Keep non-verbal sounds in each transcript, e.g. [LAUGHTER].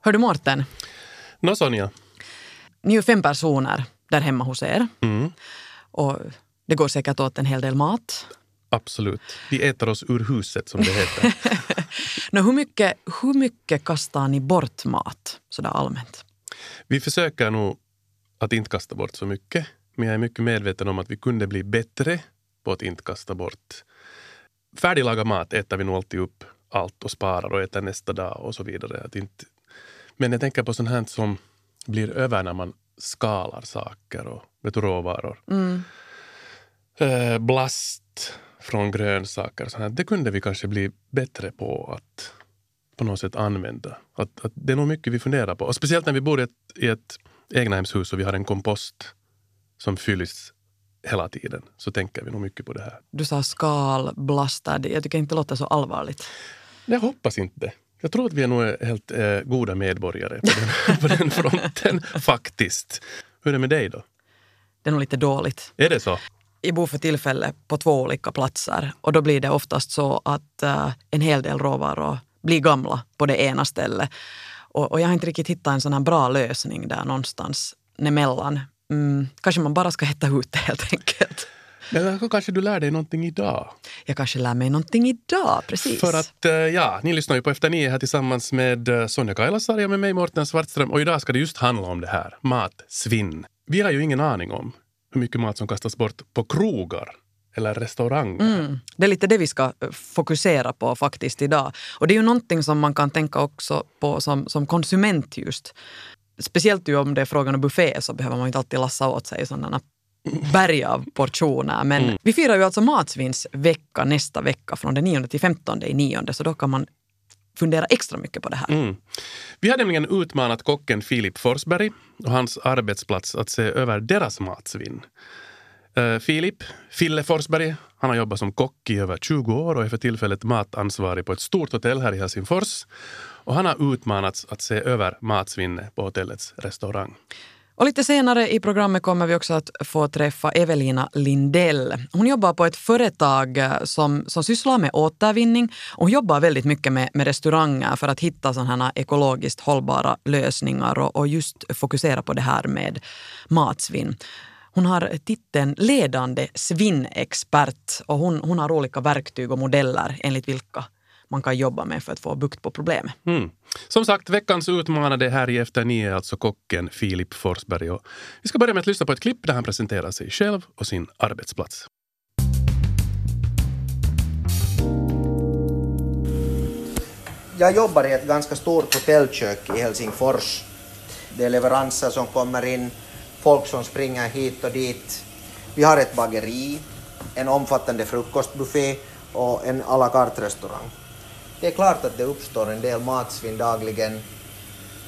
Hör du Mårten? Nå Sonja. Ni är ju fem personer där hemma hos er. Mm, Och det går säkert åt en hel del mat. absolut. Vi äter oss ur huset som det heter. [LAUGHS] Nå, hur, mycket, hur mycket kastar ni bort mat sådär allmänt? Vi försöker nog att inte kasta bort så mycket. Men jag är mycket medveten om att vi kunde bli bättre på att inte kasta bort. Färdiglagad mat äter vi nog alltid upp allt och sparar och äter nästa dag och så vidare. Att inte... Men jag tänker på sånt här som blir över när man skalar saker och vet du, råvaror. Mm. Eh, blast från grönsaker och sånt här. Det kunde vi kanske bli bättre på att på något sätt använda. Att, att det är nog mycket vi funderar på. Och speciellt när vi bor i ett, i ett egnahemshus och vi har en kompost som fylls hela tiden så tänker vi nog mycket på det här. Du sa skal, blastad. Jag tycker inte det låter så allvarligt. Jag hoppas inte. Jag tror att vi är nog helt eh, goda medborgare på den, på den [LAUGHS] fronten faktiskt. Hur är det med dig då? Det är nog lite dåligt. Är det så? Jag bor för tillfället på två olika platser och då blir det oftast så att eh, en hel del råvaror blir gamla på det ena stället. Och, och jag har inte riktigt hittat en sån här bra lösning där någonstans emellan. Mm, kanske man bara ska hetta ut det helt enkelt. Men kanske du lär dig någonting idag? Jag kanske lär mig någonting idag, precis. För att, eh, ja, ni lyssnar ju på Efter nio här tillsammans med eh, Sonja Kailasari och med mig Mårten Svartström. Och idag ska det just handla om det här, matsvinn. Vi har ju ingen aning om hur mycket mat som kastas bort på krogar eller restauranger. Mm. Det är lite det vi ska eh, fokusera på faktiskt idag. Och det är ju någonting som man kan tänka också på som, som konsument just. Speciellt ju om det är frågan om buffé så behöver man inte alltid lassa åt sig sådana berg av portioner. Men Mm. vi firar ju alltså matsvinnsvecka nästa vecka från den 9 till 15 i nionde så då kan man fundera extra mycket på det här. Mm. Vi har nämligen utmanat kocken Filip Forsberg och hans arbetsplats att se över deras matsvinn. Uh, Filip, Fille Forsberg, han har jobbat som kock i över 20 år och är för tillfället matansvarig på ett stort hotell här i Helsingfors. Och han har utmanats att se över matsvinnet på hotellets restaurang. Och lite senare i programmet kommer vi också att få träffa Evelina Lindell. Hon jobbar på ett företag eh, som, som sysslar med återvinning och hon jobbar väldigt mycket med, med restauranger för att hitta sådana här ekologiskt hållbara lösningar och, och just fokusera på det här med matsvinn. Hon har titeln ledande svinnexpert och hon, hon har olika verktyg och modeller enligt vilka man kan jobba med för att få bukt på problemet. Mm. Som sagt, veckans utmanade här i Efter nio är alltså kocken Filip Forsberg. Och vi ska börja med att lyssna på ett klipp där han presenterar sig själv och sin arbetsplats. Jag jobbar i ett ganska stort hotellkök i Helsingfors. Det är leveranser som kommer in, folk som springer hit och dit. Vi har ett bageri, en omfattande frukostbuffé och en à la carte-restaurang. Det är klart att det uppstår en del matsvinn dagligen,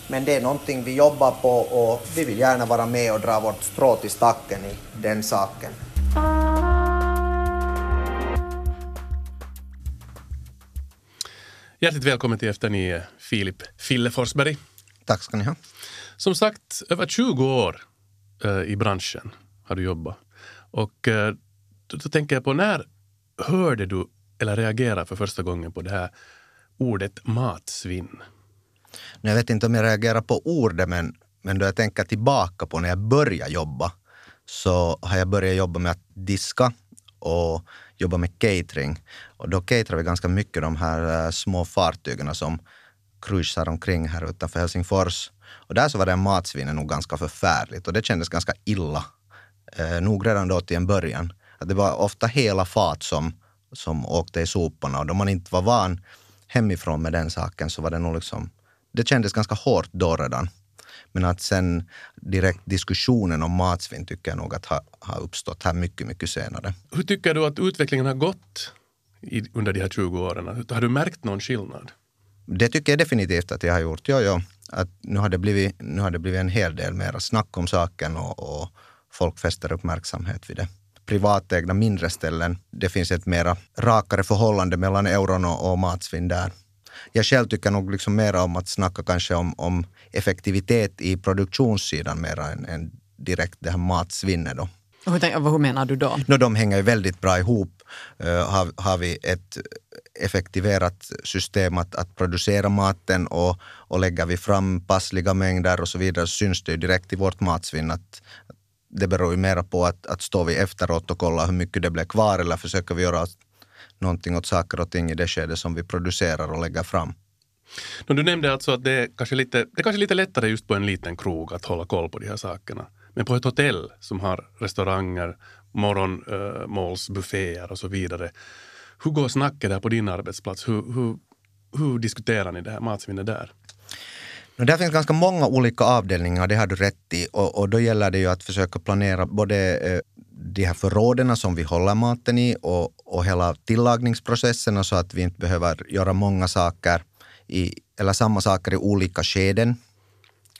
men det är någonting vi jobbar på och vi vill gärna vara med och dra vårt strå till stacken i den saken. Hjärtligt välkommen till Efter nio, Filip Fille Forsberg. Tack ska ni ha. Som sagt, över 20 år eh, i branschen har du jobbat. Och eh, då, då tänker jag på när hörde du eller reagerade för första gången på det här ordet matsvinn? Jag vet inte om jag reagerar på ordet, men, men då jag tänker tillbaka på när jag började jobba så har jag börjat jobba med att diska och jobba med catering. Och då caterar vi ganska mycket de här eh, små fartygen som cruisar omkring här utanför Helsingfors. Och där så var det matsvinnet nog ganska förfärligt och det kändes ganska illa. Eh, nog redan då till en början. Att det var ofta hela fat som, som åkte i soporna och då man inte var van hemifrån med den saken så var det nog liksom, det kändes ganska hårt då redan. Men att sen direkt diskussionen om matsvinn tycker jag nog att har ha uppstått här mycket, mycket senare. Hur tycker du att utvecklingen har gått i, under de här 20 åren? Har du märkt någon skillnad? Det tycker jag definitivt att jag har gjort. Jo, jo. Att nu, har det blivit, nu har det blivit en hel del mer snack om saken och, och folk fäster uppmärksamhet vid det. Privatägda mindre ställen, det finns ett mera rakare förhållande mellan euron och, och matsvinn där. Jag själv tycker nog liksom mer om att snacka kanske om, om effektivitet i produktionssidan mer än, än direkt det här matsvinnet. Då. Hur, tänk, hur menar du då? No, de hänger ju väldigt bra ihop. Uh, har, har vi ett effektiverat system att, att producera maten och, och lägger vi fram passliga mängder och så vidare så syns det ju direkt i vårt matsvinn att det beror ju mera på att, att står vi efteråt och kollar hur mycket det blir kvar eller försöker vi göra någonting åt saker och ting i det skede som vi producerar och lägger fram. Du nämnde alltså att det är kanske lite, det är kanske lite lättare just på en liten krog att hålla koll på de här sakerna. Men på ett hotell som har restauranger, morgonmålsbufféer eh, och så vidare. Hur går snacket där på din arbetsplats? Hur, hur, hur diskuterar ni det här matsvinnet där? Det finns ganska många olika avdelningar, det har du rätt i. Och, och då gäller det ju att försöka planera både eh, de här förråden som vi håller maten i och, och hela tillagningsprocessen så att vi inte behöver göra många saker i, eller samma saker i olika skeden.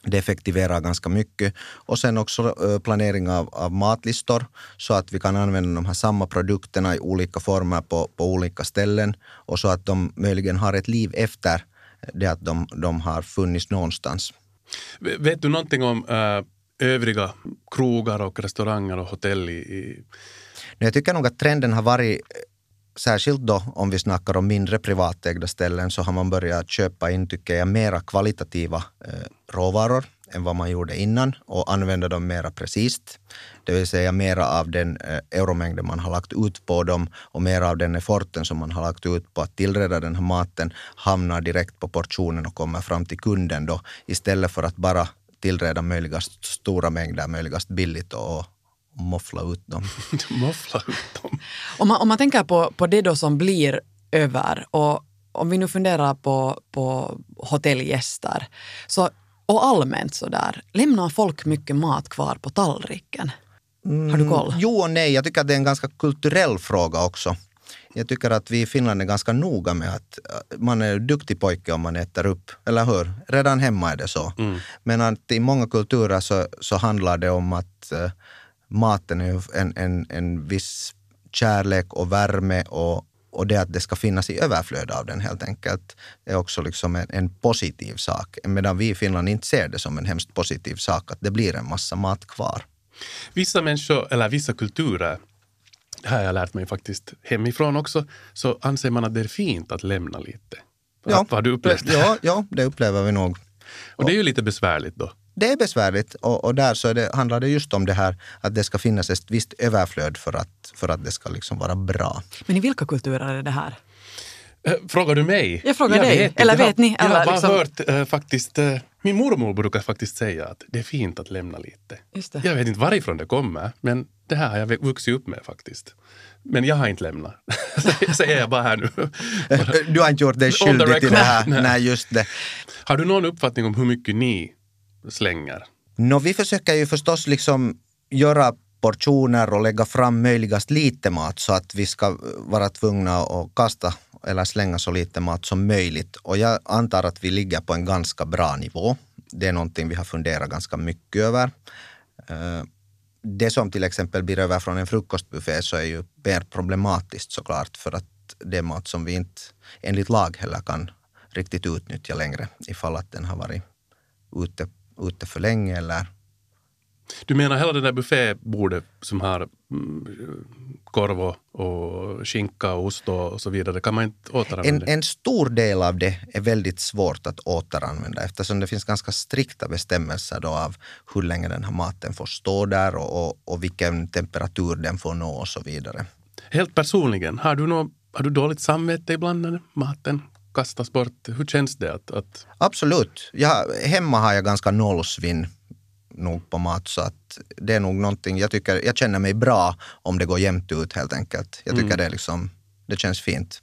Det effektiverar ganska mycket. Och sen också eh, planering av, av, matlistor så att vi kan använda de här samma produkterna i olika former på, på olika ställen och så att de möjligen har ett liv efter det att de, de har funnits någonstans. Vet du någonting om äh, övriga krogar och restauranger och hotell i, i... Jag tycker nog att trenden har varit särskilt då om vi snackar om mindre privatägda ställen så har man börjat köpa in, tycker jag, mera kvalitativa eh, råvaror än vad man gjorde innan och använda dem mera precis. Det vill säga mera av den eh, euromängden man har lagt ut på dem och mera av den efforten som man har lagt ut på att tillreda den här maten hamnar direkt på portionen och kommer fram till kunden då istället för att bara tillreda möjligast stora mängder möjligast billigt och moffla ut dem. [LAUGHS] [LAUGHS] moffla ut dem. Om man, om man tänker på, på det då som blir över och om vi nu funderar på, på hotellgäster så, och allmänt så där, lämnar folk mycket mat kvar på tallriken? Har du koll? Mm, jo och nej, jag tycker att det är en ganska kulturell fråga också. Jag tycker att vi i Finland är ganska noga med att man är duktig pojke om man äter upp, eller hur? Redan hemma är det så. Mm. Men att i många kulturer så, så handlar det om att uh, maten är en, en, en viss kärlek och värme och, och det att det ska finnas i överflöd av den helt enkelt är också liksom en, en, positiv sak. Medan vi i Finland inte ser det som en hemskt positiv sak att det blir en massa mat kvar. Vissa människor, eller vissa kulturer, det har jag lärt mig faktiskt hemifrån också, så anser man att det är fint att lämna lite. Ja, har du upplevt det? Ja, ja, det upplever vi nog. Och det är ju lite besvärligt då det är besvärligt och, och där så det, handlar det just om det här att det ska finnas ett visst överflöd för att, för att det ska liksom vara bra. Men i vilka kulturer är det här? Eh, frågar du mig? Jag frågar jag dig. Vet, eller vet ni? Jag har liksom... hört äh, faktiskt, äh, min mormor brukar faktiskt säga att det är fint att lämna lite. Just det. Jag vet inte varifrån det kommer, men det här har jag vuxit upp med faktiskt. Men jag har inte lämnat. [LAUGHS] Säger jag bara här nu. [LAUGHS] du har inte gjort dig skyldig till det här? Nej, just det. Har du någon uppfattning om hur mycket ni slänger? No, vi försöker ju förstås liksom göra portioner och lägga fram möjligast lite mat så att vi ska vara tvungna att kasta eller slänga så lite mat som möjligt. Och jag antar att vi ligger på en ganska bra nivå. Det är någonting vi har funderat ganska mycket över. Eh, det som till exempel blir över från en frukostbuffé så är ju mer problematiskt såklart för att det är mat som vi inte enligt lag heller kan riktigt utnyttja längre ifall att den har varit ute ute för länge eller du menar hela det där buffébordet som har mm, korv och skinka och ost och så vidare, kan man inte återanvända? En, en stor del av det är väldigt svårt att återanvända eftersom det finns ganska strikta bestämmelser då av hur länge den här maten får stå där och, och, och vilken temperatur den får nå och så vidare. Helt personligen, har du, nå, har du dåligt samvete ibland när maten kastas bort. Hur känns det? Att, att... Absolut. Jag, hemma har jag ganska nollsvinn nog på mat så att det är nog någonting, jag tycker, jag känner mig bra om det går jämnt ut helt enkelt. Jag tycker mm. det, liksom, det känns fint.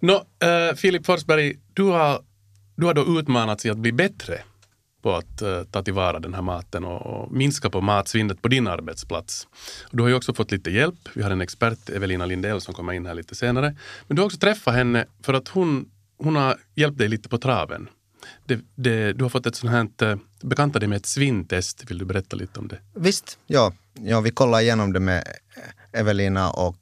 Nå, äh, Filip Forsberg, du har, du har då utmanats i att bli bättre på att uh, ta tillvara den här maten och, och, minska på matsvinnet på din arbetsplats. Du har ju också fått lite hjälp. Vi har en expert, Evelina Lindell, som kommer in här lite senare. Men du har också träffat henne för att hon, hon har hjälpt dig lite på traven. Det, det, du har fått ett sånt här, eh, bekanta dig med ett svintest. Vill du berätta lite om det? Visst, ja. ja vi kollade igenom det med Evelina och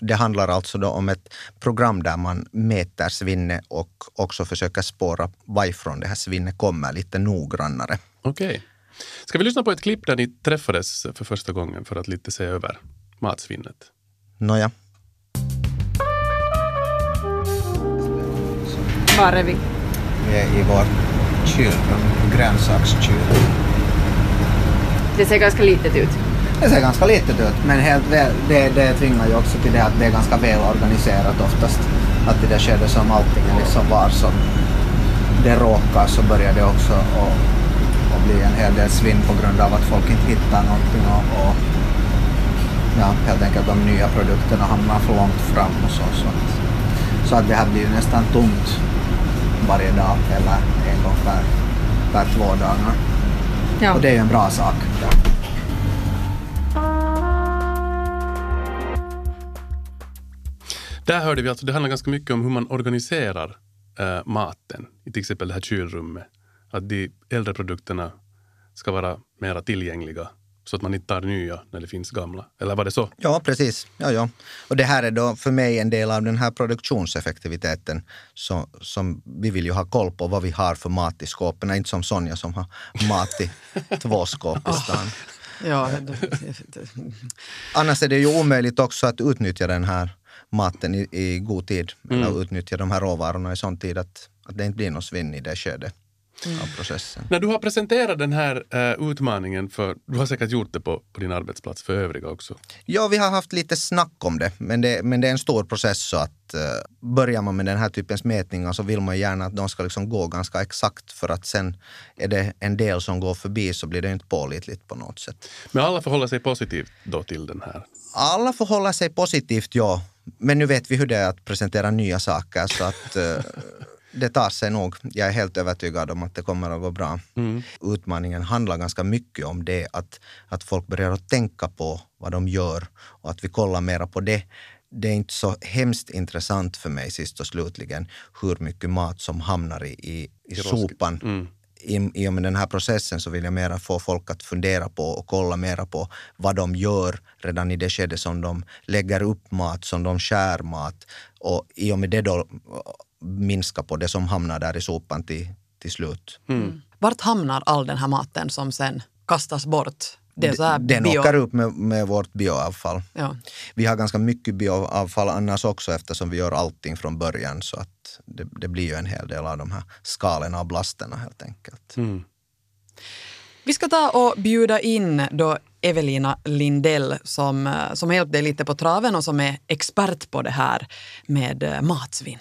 det handlar alltså då om ett program där man mäter svinne och också försöker spåra varifrån det här svinnet kommer lite noggrannare. Okej. Okay. Ska vi lyssna på ett klipp där ni träffades för första gången för att lite se över matsvinnet? Nåja, Var är vi? Vi är i vårt kylrum, grönsakskyl. Det ser ganska litet ut. Det ser ganska litet ut, men helt väl, det, det tvingar ju också till det att det är ganska välorganiserat oftast. Att i det skedet som allting är liksom var som det råkar så börjar det också att, att bli en hel del svinn på grund av att folk inte hittar någonting och, och ja, helt enkelt de nya produkterna hamnar för långt fram och så. Så att, så att det här blir ju nästan tomt varje dag eller en gång per, per två dagar. Ja. Och det är ju en bra sak. Där hörde vi alltså, det handlar ganska mycket om hur man organiserar eh, maten i till exempel det här kylrummet. Att de äldre produkterna ska vara mera tillgängliga så att man inte tar nya när det finns gamla. Eller var det så? Ja, precis. Ja, ja. Och det här är då för mig en del av den här produktionseffektiviteten. Så, som vi vill ju ha koll på vad vi har för mat i skåpen. Inte som Sonja som har mat i [LAUGHS] två skåp i stan. Ja, det, det, Annars är det ju omöjligt också att utnyttja den här maten i, i god tid. Eller utnyttja de här råvarorna i sån tid att, att det inte blir något svinn i det skedet av processen. När du har presenterat den här eh, utmaningen för, du har säkert gjort det på, på din arbetsplats för övriga också. Ja, vi har haft lite snack om det, men det, men det är en stor process så att uh, börjar man med den här typens mätningar så vill man gärna att de ska liksom gå ganska exakt för att sen är det en del som går förbi så blir det inte pålitligt på något sätt. Men alla förhåller sig positivt då till den här. Alla förhåller sig positivt, ja. Men nu vet vi hur det är att presentera nya saker så att uh, det tar sig nog. Jag är helt övertygad om att det kommer att gå bra. Utmaningen handlar ganska mycket om det, att, att folk börjar att tänka på vad de gör och att vi kollar mera på det. Det är inte så hemskt intressant för mig sist och slutligen hur mycket mat som hamnar i, i, i sopan. I, I och med den här processen så vill jag mera få folk att fundera på och kolla mera på vad de gör redan i det skede som de lägger upp mat, som de skär mat och i och med det då minska på det som hamnar där i sopan till, till slut. Vart hamnar all den här maten som sen kastas bort? Det är så här Den bio... åker upp med, med vårt bioavfall. Ja. Vi har ganska mycket bioavfall annars också eftersom vi gör allting från början så att det, det blir ju en hel del av de här skalen av blasterna helt enkelt. Vi ska ta och bjuda in då Evelina Lindell som, eh, som hjälpt dig lite på traven och som är expert på det här med eh, matsvinn.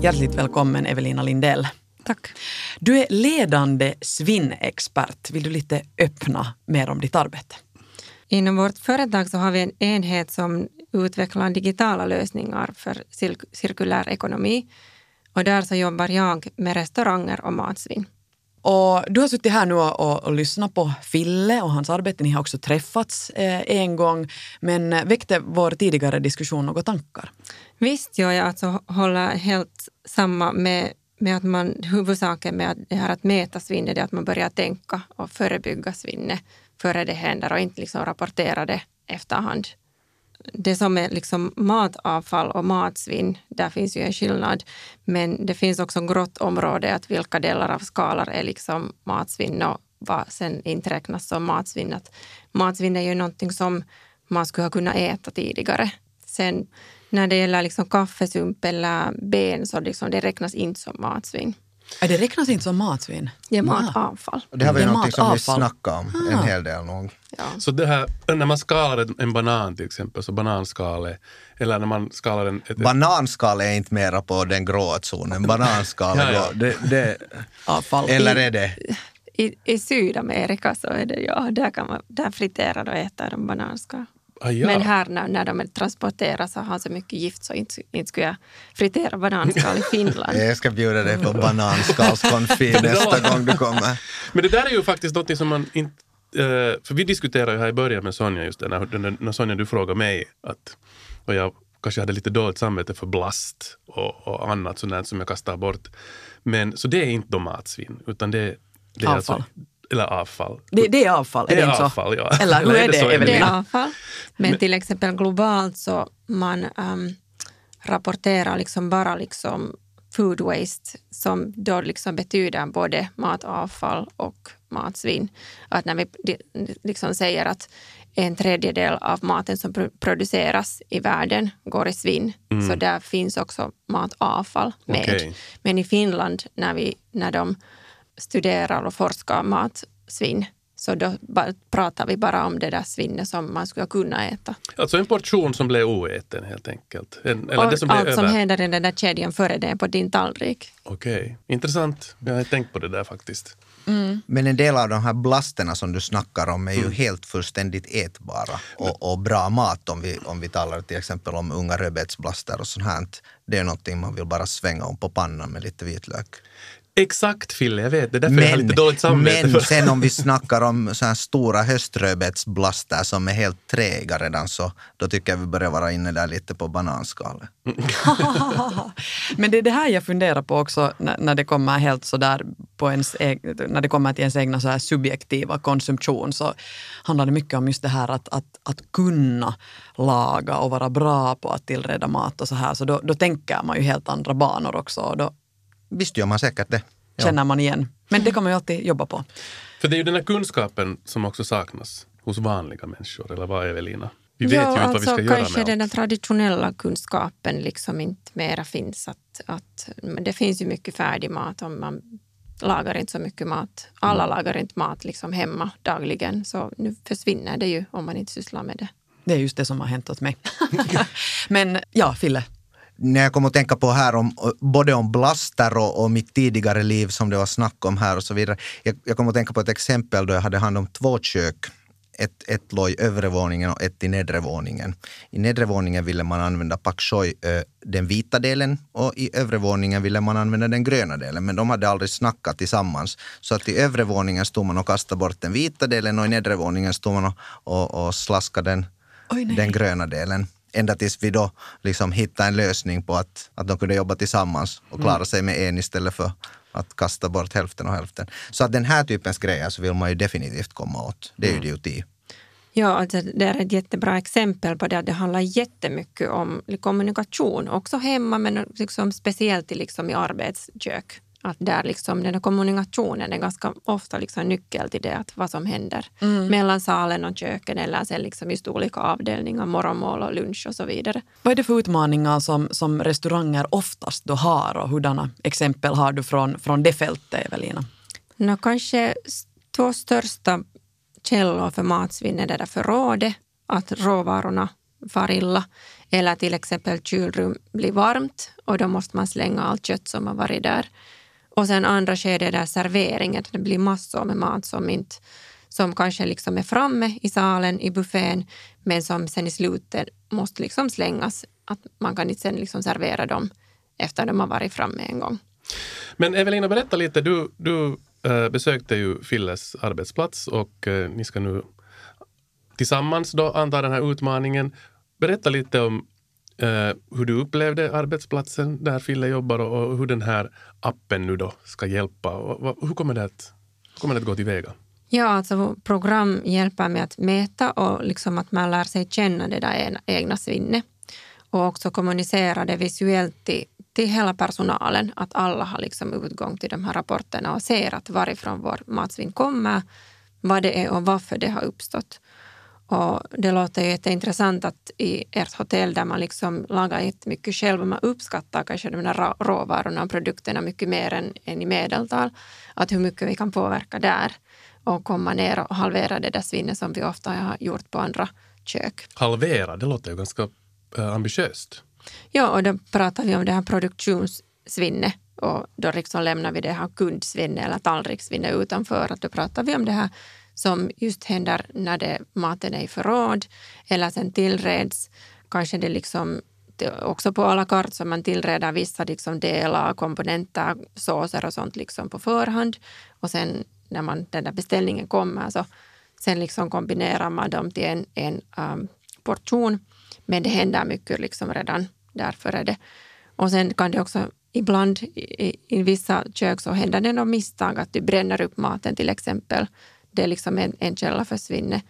Hjärtligt välkommen Evelina Lindell. Tack. Du är ledande svinnexpert. Vill du lite öppna mer om ditt arbete? Inom vårt företag så har vi en enhet som utvecklar digitala lösningar för cir- cirkulär ekonomi. Och där så jobbar jag med restauranger och matsvinn. Och du har suttit här nu och, och, och lyssnat på Fille och hans arbete. Ni har också träffats eh, en gång. Men eh, väckte vår tidigare diskussion några tankar? Visst gör jag alltså håller helt samma med, med att man huvudsaken med att det här att mäta svinnet är att man börjar tänka och förebygga svinnet före det händer och inte liksom rapportera det efterhand. Det som är liksom matavfall och matsvinn, där finns ju en skillnad. Men det finns också grått område, att vilka delar av skalar är liksom matsvinn och vad sen inte räknas som matsvinn. Att matsvinn är ju någonting som man skulle ha kunnat äta tidigare. Sen när det gäller liksom kaffesump eller ben så liksom det räknas inte som matsvinn. Äh, det räknas inte som matsvinn? Det är Ah. matavfall. Och det här var ju någonting som vi snackade om en hel del nog. Ja. Så det här, när man skalar en, banan till exempel, så bananskale, eller när man skalar en... Ett, Bananskal är inte mera på den grå zonen. Bananskal [LAUGHS] Ja, ja. det, det, Avfall. eller är det? I, I Sydamerika så är det ja, där, kan man, där friterar och äter de bananskal. Ah, ja. Men här när, när de transporteras så har så mycket gift så inte, inte skulle jag fritera bananskal i [LAUGHS] Finland. Jag ska bjuda dig på bananskalskonfi [LAUGHS] nästa gång du kommer. Men det där är ju faktiskt något som man inte... eh, för vi diskuterade ju här i början med Sonja just det, när, när, Sonja du frågade mig att, och jag kanske hade lite dåligt samvete för blast och, och annat sånt som jag kastar bort. Men så det är inte då matsvinn, utan det, det är Avfall. Alltså, eller avfall. Det, det är avfall, är Det det är inte så? avfall, ja. Eller hur Eller är är det det, så, Det Evelina? är avfall. Men till exempel globalt så man um, rapporterar liksom bara liksom food waste som då liksom betyder både matavfall och matsvinn. Att när vi liksom säger att en tredjedel av maten som produceras i världen går i svinn, mm. så där finns också matavfall med. Okay. Men i Finland, när, vi, när de studerar och forskar matsvinn, så då pratar vi bara om det där svinnet som man skulle kunna äta. Alltså en portion som blev oäten helt enkelt? En, eller det som allt över. som händer i den där kedjan före det på din tallrik. Okej, okay. intressant. Jag har tänkt på det där faktiskt. Mm. Men en del av de här blasterna som du snackar om är ju mm. helt fullständigt ätbara och, och, bra mat om vi, om vi talar till exempel om unga rödbetsblaster och sånt här. Det är någonting man vill bara svänga om på pannan med lite vitlök. Exakt Fille, jag vet. Det är därför men, jag har lite dåligt samvete. Men sen om vi snackar om så här stora höströdbetsblaster som är helt träiga redan så då tycker jag vi börjar vara inne där lite på bananskalet. [LAUGHS] men det är det här jag funderar på också när, när det kommer helt så där på ens, när det kommer till ens egna så här subjektiva konsumtion så handlar det mycket om just det här att, att, att kunna laga och vara bra på att tillreda mat och så här. Så då, då tänker man ju helt andra banor också. Och då, Visst gör man säkert det. Ja. Känner man igen. Men det man ju alltid jobba på. För det är ju den här kunskapen som också saknas hos vanliga människor, eller vad Evelina? Vi vet ja, ju inte alltså, vad vi ska göra med den traditionella kunskapen liksom inte mera finns. Att, att, det finns ju mycket färdig mat om man lagar inte så mycket mat. Alla mm. lagar inte mat liksom hemma dagligen. Så nu försvinner det ju om man inte sysslar med det. Det är just det som har hänt åt mig. [LAUGHS] Men ja, Fille, när jag kom att tänka på här om både om blaster och, och mitt tidigare liv som det var snack om här och så vidare. Jag, jag kom att tänka på ett exempel då jag hade hand om två kök. Ett, ett låg i övre våningen och ett i nedre våningen. I nedre våningen ville man använda pak choi, den vita delen och i övre våningen ville man använda den gröna delen. Men de hade aldrig snackat tillsammans. Så att i övre våningen stod man och kastade bort den vita delen och i nedre våningen stod man och, och, och slaskade den, den gröna delen ända tills vi då liksom hittade en lösning på att, att de kunde jobba tillsammans och klara mm. sig med en istället för att kasta bort hälften och hälften. Så att den här typens grejer så vill man ju definitivt komma åt. Det är ju mm. idioti. Ja, alltså det är ett jättebra exempel på det. Det handlar jättemycket om kommunikation, också hemma men liksom speciellt liksom i arbetskök. Att där liksom, den här kommunikationen är ganska ofta liksom nyckel till det, att vad som händer mm. mellan salen och köken eller sen liksom just olika avdelningar, morgonmål och lunch och så vidare. Vad är det för utmaningar som, som restauranger oftast då har och hurdana exempel har du från, från det fältet, Evelina? No, kanske två största källor för matsvinn är det där förrådet, att råvarorna far illa. Eller till exempel kylrum blir varmt och då måste man slänga allt kött som har varit där. Och sen andra skedet där serveringen, det blir massor med mat som, inte, som kanske liksom är framme i salen, i buffén, men som sen i slutet måste liksom slängas. Att man kan inte sen liksom servera dem efter de har varit framme en gång. Men Evelina, berätta lite. Du, du äh, besökte ju Filles arbetsplats och äh, ni ska nu tillsammans då anta den här utmaningen. Berätta lite om Eh, hur du upplevde arbetsplatsen där Fille jobbar och, och hur den här appen nu då ska hjälpa. Och, hur, kommer det att, hur kommer det att gå tillväga? Ja, alltså program hjälper med att mäta och liksom att man lär sig känna det där egna svinnet. Och också kommunicera det visuellt till, till hela personalen. Att alla har liksom utgång till de här rapporterna och ser att varifrån vår matsvinn kommer, vad det är och varför det har uppstått. Och det låter jätteintressant att i ert hotell där man liksom lagar jättemycket själv och man uppskattar kanske de här råvarorna och produkterna mycket mer än, än i medeltal. Att hur mycket vi kan påverka där och komma ner och halvera det där svinnet som vi ofta har gjort på andra kök. Halvera, det låter ju ganska äh, ambitiöst. Ja, och då pratar vi om det här produktionssvinnet och då liksom lämnar vi det här kundsvinnet eller tallrikssvinnet utanför. Att då pratar vi om det här som just händer när det, maten är i förråd eller sen tillreds. Kanske det liksom också på alla kart som man tillreder vissa liksom delar, komponenter, såser och sånt liksom på förhand. Och sen när man, den där beställningen kommer så sen liksom kombinerar man dem till en, en um, portion. Men det händer mycket liksom redan därför är det. Och sen kan det också ibland i, i vissa kök så händer det något misstag att du bränner upp maten till exempel det är liksom en, en källa försvinner.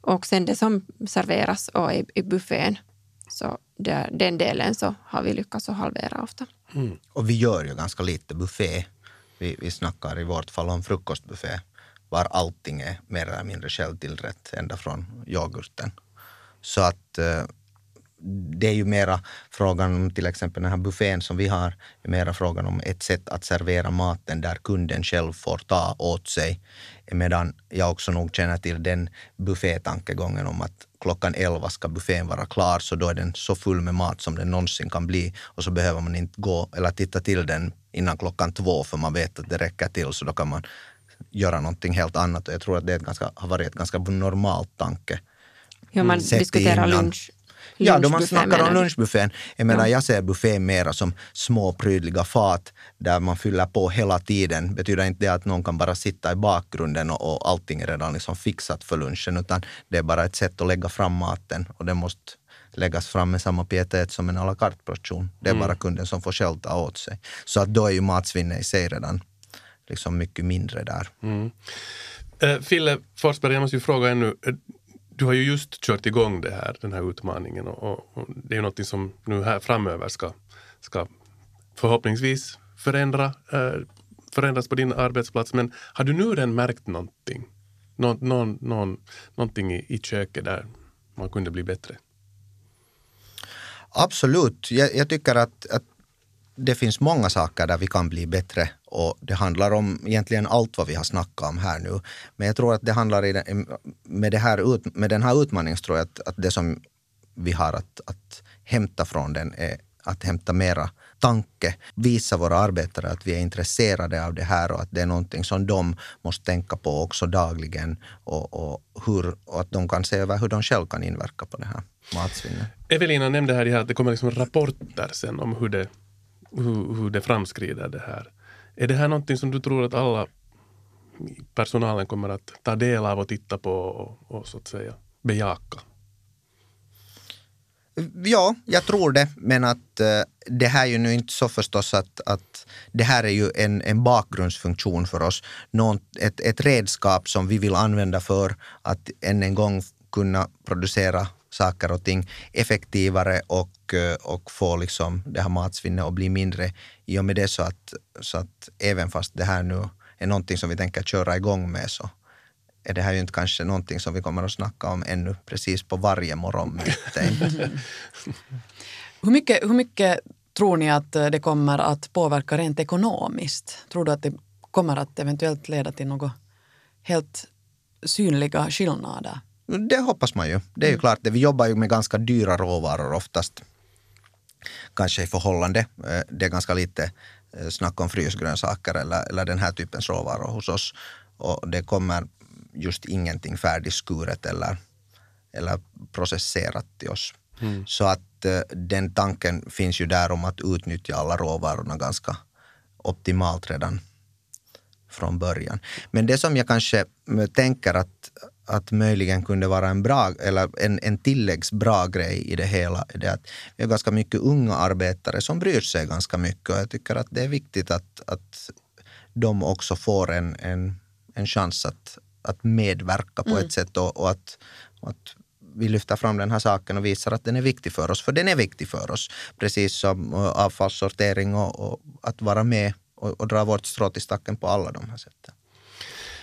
Och sen det som serveras och i, i buffén Så det, den delen så har vi lyckats att halvera ofta. Mm. Och vi gör ju ganska lite buffé. Vi, vi snackar i vårt fall om frukostbuffé var allting är mer eller mindre självtillrätt ända från yoghurten. Så att eh, det är ju mera frågan om till exempel den här buffén som vi har, är mera frågan om ett sätt att servera maten där kunden själv får ta åt sig. Medan jag också nog känner till den buffétankegången om att klockan 11 ska buffén vara klar så då är den så full med mat som den någonsin kan bli och så behöver man inte gå eller titta till den innan klockan två för man vet att det räcker till så då kan man göra någonting helt annat och jag tror att det ganska, har varit ett ganska normalt tanke. Ja, man diskuterar lunch Ja, då man snackar om lunchbuffén. Jag menar, ja. jag ser buffén mera som små prydliga fat där man fyller på hela tiden. Betyder inte det att någon kan bara sitta i bakgrunden och, och allting är redan liksom fixat för lunchen, utan det är bara ett sätt att lägga fram maten och det måste läggas fram med samma pietet som en à la carte-portion. Det är mm. bara kunden som får själv ta åt sig. Så att då är ju matsvinnet i sig redan liksom mycket mindre där. Mm. Uh, Fille Forsberg, jag måste ju fråga ännu du har ju just kört igång det här, den här utmaningen och, och det är ju något som nu här framöver ska, ska förhoppningsvis förändra, eh, förändras på din arbetsplats. Men har du nu redan märkt någonting? Nå, någon, någon, någonting i, i köket där man kunde bli bättre? Absolut. Jag, jag tycker att, att det finns många saker där vi kan bli bättre och det handlar om egentligen allt vad vi har snackat om här nu. Men jag tror att det handlar i med, det här, med den här utmaningen tror jag att, att det som vi har att, att hämta från den är att hämta mera tanke, visa våra arbetare att vi är intresserade av det här och att det är någonting som de måste tänka på också dagligen och, och, hur, och att de kan se över hur de själva kan inverka på det här matsvinnet. Evelina nämnde här att det kommer liksom rapporter sen om hur det hur, hur det framskrider det här. Är det här någonting som du tror att alla personalen kommer att ta del av och titta på och, och så att säga bejaka? Ja, jag tror det. Men att uh, det här är ju nu inte så förstås att, att det här är ju en, en bakgrundsfunktion för oss. Någon, ett, ett redskap som vi vill använda för att än en gång kunna producera saker och ting effektivare och, och få liksom det här matsvinnet att bli mindre. I och med det så att, så att även fast det här nu är någonting som vi tänker köra igång med så är det här ju inte kanske någonting som vi kommer att snacka om ännu precis på varje morgonmöte. [LAUGHS] hur, mycket, hur mycket tror ni att det kommer att påverka rent ekonomiskt? Tror du att det kommer att eventuellt leda till något helt synliga skillnader? Det hoppas man ju. Det är ju mm. klart, det. vi jobbar ju med ganska dyra råvaror oftast. Kanske i förhållande. Eh, det är ganska lite eh, snack om frysgrönsaker eller, eller den här typens råvaror hos oss. Och det kommer just ingenting färdigskuret eller, eller processerat till oss. Mm. Så att eh, den tanken finns ju där om att utnyttja alla råvarorna ganska optimalt redan från början. Men det som jag kanske tänker att, att möjligen kunde vara en bra, eller en, en tilläggsbra grej i det hela, är det att vi har ganska mycket unga arbetare som bryr sig ganska mycket och jag tycker att det är viktigt att, att de också får en, en, en chans att, att medverka på mm. ett sätt och, och att, och att vi lyfter fram den här saken och visar att den är viktig för oss, för den är viktig för oss. Precis som avfallssortering och, och att vara med och, och dra vårt strå till stacken på alla de här sätten.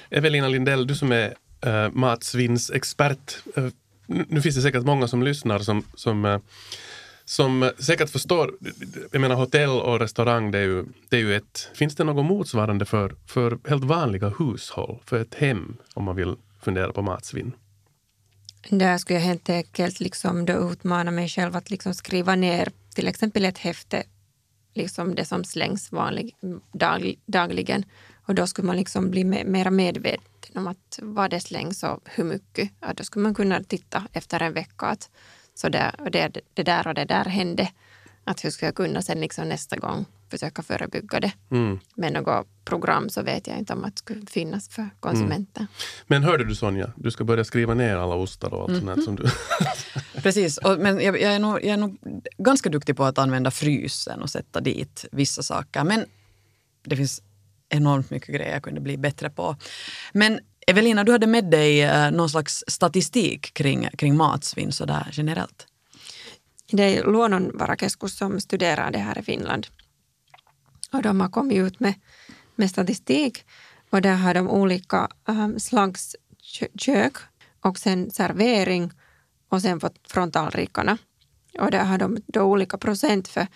Evelina Lindell, du som är eh, matsvinnsexpert. Eh, nu finns det säkert många som lyssnar som, som, eh, som säkert förstår. Jag menar hotell och restaurang, det är ju, det är ju ett... Finns det något motsvarande för, för helt vanliga hushåll, för ett hem, om man vill fundera på matsvinn? Där skulle jag helt enkelt liksom då utmana mig själv att liksom skriva ner till exempel ett häfte liksom det som slängs vanlig, dag, dagligen. Och då skulle man liksom bli mer medveten om att vad det slängs och hur mycket. Ja, då skulle man kunna titta efter en vecka att så där, och det, det där och det där hände. Att hur ska jag kunna sen liksom nästa gång försöka förebygga det. Mm. Men något program så vet jag inte om att det skulle finnas för konsumenter. Mm. Men hörde du Sonja, du ska börja skriva ner alla ostar och allt mm. sånt som du... [LAUGHS] Precis, och, men jag, jag, är nog, jag är nog ganska duktig på att använda frysen och sätta dit vissa saker. Men det finns enormt mycket grejer jag kunde bli bättre på. Men Evelina, du hade med dig eh, någon slags statistik kring, kring matsvinn sådär generellt. det är Luonnonvarakeskus som studerar det här i Finland. Och de har kommit ut med, med statistik och där har de olika ehm, um, slags kök och sen servering och sen frontalrikorna. Och där har de då olika procent för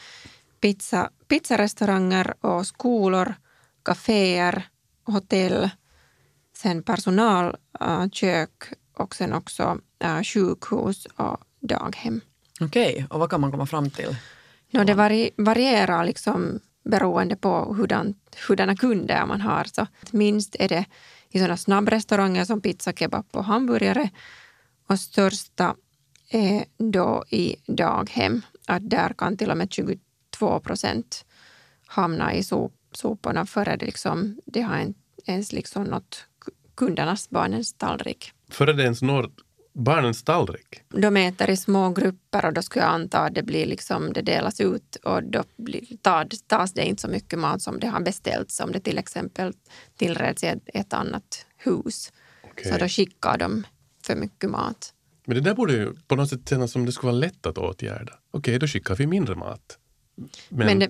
pizza, pizzarestauranger och skolor, kaféer, hotell, sen personalkök och sen också uh, sjukhus och daghem. Okej, okay. och vad kan man komma fram till? No, det vari, varierar liksom beroende på hurdan, hurdana kunder man har. Så minst är det i sådana snabbrestauranger som pizza, kebab och hamburgare. Och största är då i daghem. Att där kan till och med 22 procent hamna i sop, soporna före det, liksom, det har ens liksom nått kundernas, barnens tallrik. Före det ens når barnens tallrik? De äter i små grupper och då skulle jag anta att det, blir liksom, det delas ut och då blir, tas det inte så mycket mat som det har beställts om det till exempel tillreds i ett, ett annat hus. Okay. Så då skickar de för mycket mat. Men det där borde ju på något sätt kännas som det skulle vara lätt att åtgärda. Okej, okay, då skickar vi mindre mat. Men, Men det,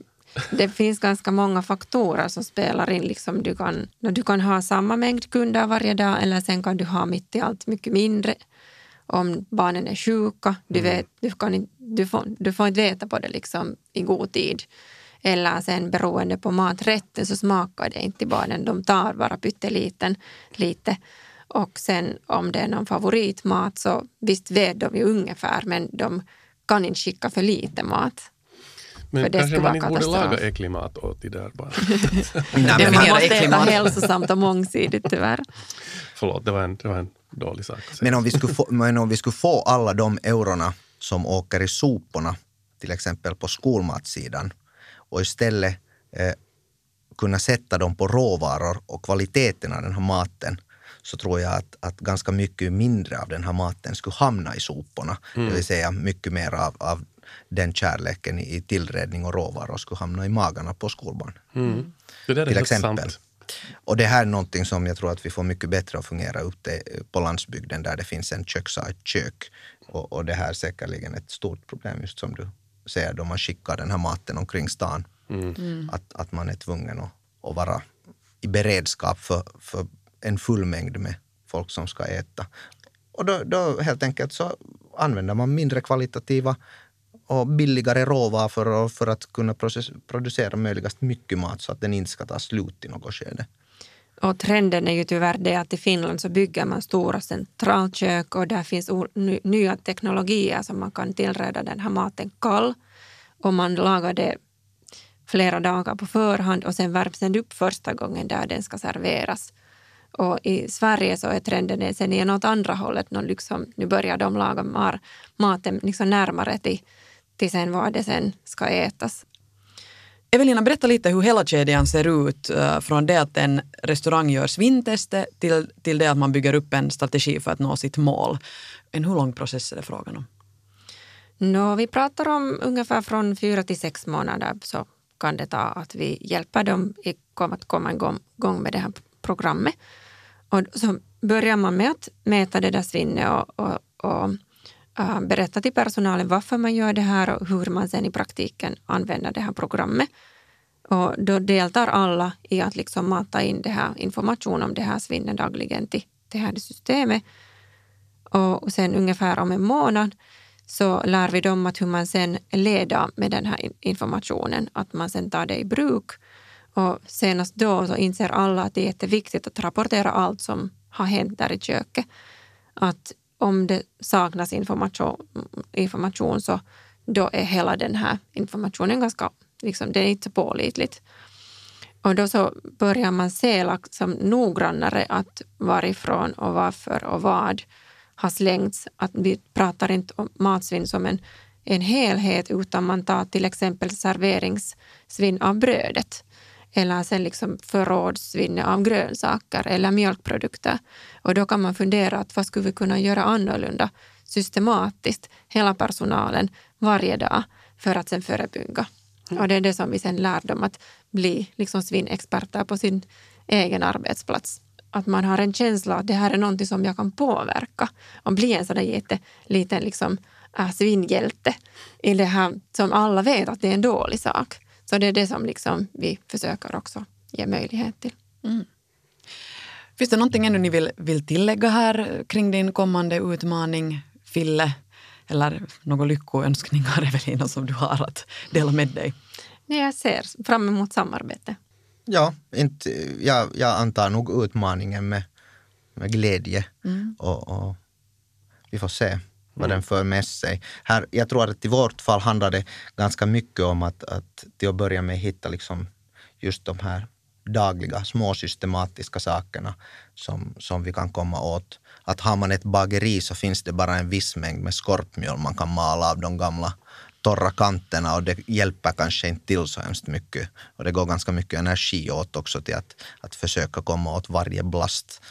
det, finns ganska många faktorer som spelar in. Liksom du, kan, du kan ha samma mängd kunder varje dag eller sen kan du ha mitt i allt mycket mindre om barnen är sjuka. Du, mm. vet, du, kan, du, får, du får inte veta på det liksom i god tid. Eller sen beroende på maträtten så smakar det inte barnen. De tar bara pytteliten lite. Och sen om det är någon favoritmat så visst vet de ju ungefär men de kan inte skicka för lite mat. Men för det kanske man inte borde laga äcklig mat åt de där barnen. [LAUGHS] Nej, man måste äta hälsosamt och mångsidigt tyvärr. Förlåt, det var en, det var en dålig sak. Men om, vi skulle få, men om vi skulle få alla de eurona som åker i soporna, till exempel på skolmatsidan, och istället eh, kunna sätta dem på råvaror och kvaliteten av den här maten, så tror jag att, att ganska mycket mindre av den här maten skulle hamna i soporna. Mm. Det vill säga mycket mer av, av den kärleken i tillredning och råvaror skulle hamna i magarna på skolbarn. Mm. Det där är till exempel. Sant. Och det här är någonting som jag tror att vi får mycket bättre att fungera ute på landsbygden där det finns en kökside kök. Och, och det här är säkerligen ett stort problem just som du säger då man skickar den här maten omkring stan. Mm. mm. Att, att man är tvungen att, att vara i beredskap för, för en full mängd med folk som ska äta. Och då, då helt enkelt så använder man mindre kvalitativa och billigare råvaror för, för att kunna process, producera möjligast mycket mat så att den inte ska ta slut i något skede. Och trenden är ju tyvärr det att i Finland så bygger man stora centralkök och där finns nya teknologier som man kan tillreda den här maten kall. Och man lagar det flera dagar på förhand och sen värms den upp första gången där den ska serveras. Och i Sverige så är trenden sen i något andra hållet. Någon liksom, nu börjar de laga mar, maten liksom närmare till till sen vad det sen ska ätas. Evelina, berätta lite hur hela kedjan ser ut uh, från det att en restaurang gör svintestet till, till det att man bygger upp en strategi för att nå sitt mål. En hur lång process är det frågan om? No, vi pratar om ungefär från fyra till sex månader så kan det ta att vi hjälper dem att komma igång med det här programmet. Och så börjar man med att mäta det där svinnet och, och, och Äh, berätta till personalen varför man gör det här och hur man sen i praktiken använder det här programmet. Och då deltar alla i att liksom mata in det här information om det här svinnet dagligen till det här systemet. Och sen ungefär om en månad så lär vi dem att hur man sen leder med den här informationen, att man sen tar det i bruk. Och senast då så inser alla att det är jätteviktigt att rapportera allt som har hänt där i köket. Att om det saknas information, information så då är hela den här informationen ganska, liksom, det är inte så pålitligt. Och då så börjar man se liksom noggrannare att varifrån och varför och vad har slängts. Att vi pratar inte om matsvinn som en, en helhet utan man tar till exempel serveringssvinn av brödet eller sen liksom förrådsvinne av grönsaker eller mjölkprodukter. Och då kan man fundera att vad skulle vi kunna göra annorlunda systematiskt, hela personalen, varje dag för att sen förebygga. Och det är det som vi sen lär dem att bli liksom svinnexperter på sin egen arbetsplats. Att man har en känsla att det här är någonting som jag kan påverka och bli en sån där jätteliten liksom, är svinhjälte i det här som alla vet att det är en dålig sak. Så det är det som liksom vi försöker också ge möjlighet till. Mm. Finns det någonting ännu ni vill, vill tillägga här kring din kommande utmaning, Fille? Eller några lyckoönskningar, [LAUGHS] Evelina, som du har att dela med dig? Nej, jag ser fram emot samarbete. Ja, inte, jag, jag antar nog utmaningen med, med glädje. Mm. Och, och, vi får se vad mm. den för med sig. Här, jag tror att i vårt fall handlar det ganska mycket om att, att till att börja med hitta liksom just de här dagliga små systematiska sakerna som, som vi kan komma åt. Att har man ett bageri så finns det bara en viss mängd med skorpmjöl man kan mala av de gamla torra kanterna och det hjälper kanske inte till så hemskt mycket. Och det går ganska mycket energi åt också till att, att försöka komma åt varje blast.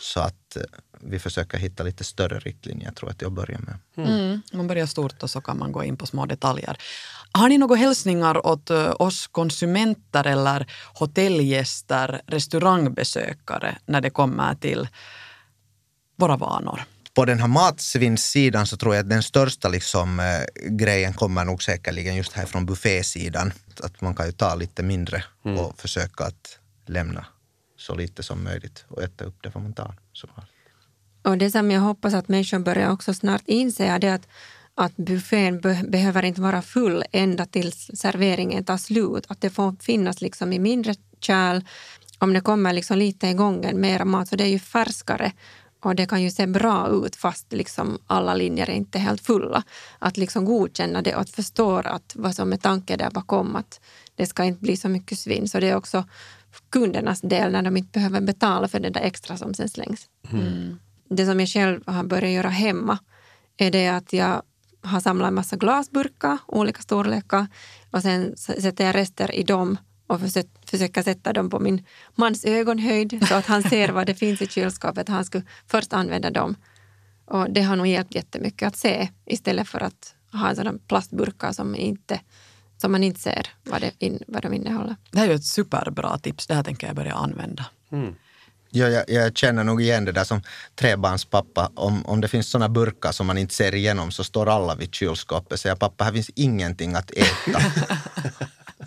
Så att eh, vi försöker hitta lite större riktlinjer tror jag till att börja med. Mm. Mm. Man börjar stort och så kan man gå in på små detaljer. Har ni några hälsningar åt eh, oss konsumenter eller hotellgäster, restaurangbesökare när det kommer till våra vanor? På den här matsvinnssidan så tror jag att den största liksom, eh, grejen kommer nog säkerligen just här från buffésidan. Att man kan ju ta lite mindre mm. och försöka att lämna så lite som möjligt och äta upp det vad man tar. Och det som jag hoppas att människor börjar också snart inse är att, att buffén be behöver inte vara full ända tills serveringen tar slut. Att det får finnas liksom i mindre kärl om det kommer liksom lite i gången mera mat, så det är ju färskare och det kan ju se bra ut fast liksom alla linjer är inte helt fulla. Att liksom godkänna det och att förstå att vad som är tanken där bakom, att det ska inte bli så mycket svinn. Så det är också kundernas del när de inte behöver betala för det där extra som sen slängs. Mm. Det som jag själv har börjat göra hemma är det att jag har samlat en massa glasburkar, olika storlekar och sen sätter jag rester i dem och försöka sätta dem på min mans ögonhöjd så att han [LAUGHS] ser vad det finns i kylskåpet. Han skulle först använda dem. Och det har nog hjälpt jättemycket att se istället för att ha sådana plastburkar som, inte, som man inte ser vad, det in, vad de innehåller. Det här är ju ett superbra tips. Det här tänker jag börja använda. Mm. Ja, jag, jag, känner nog igen det där som trebarnspappa. Om, om det finns sådana burkar som man inte ser igenom så står alla vid kylskåpet och säger pappa, här finns ingenting att äta.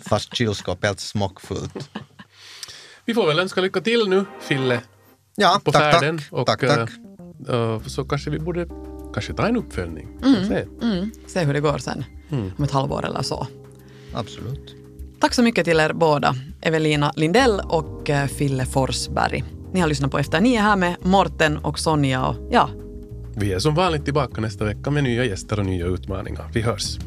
[LAUGHS] Fast kylskåpet är helt smockfullt. Vi får väl önska lycka till nu, Fille, ja, på tack, färden. Tack, och, tack, tack. Uh, så kanske vi borde kanske ta en uppföljning. Mm, se. Mm, se hur det går sen, mm. om ett halvår eller så. Absolut. Tack så mycket till er båda, Evelina Lindell och eh, Fille Forsberg. Ni har lyssnat på Efter nio här med Morten och Sonja och ja. Vi är som vanligt tillbaka nästa vecka med nya gäster och nya utmaningar. Vi hörs.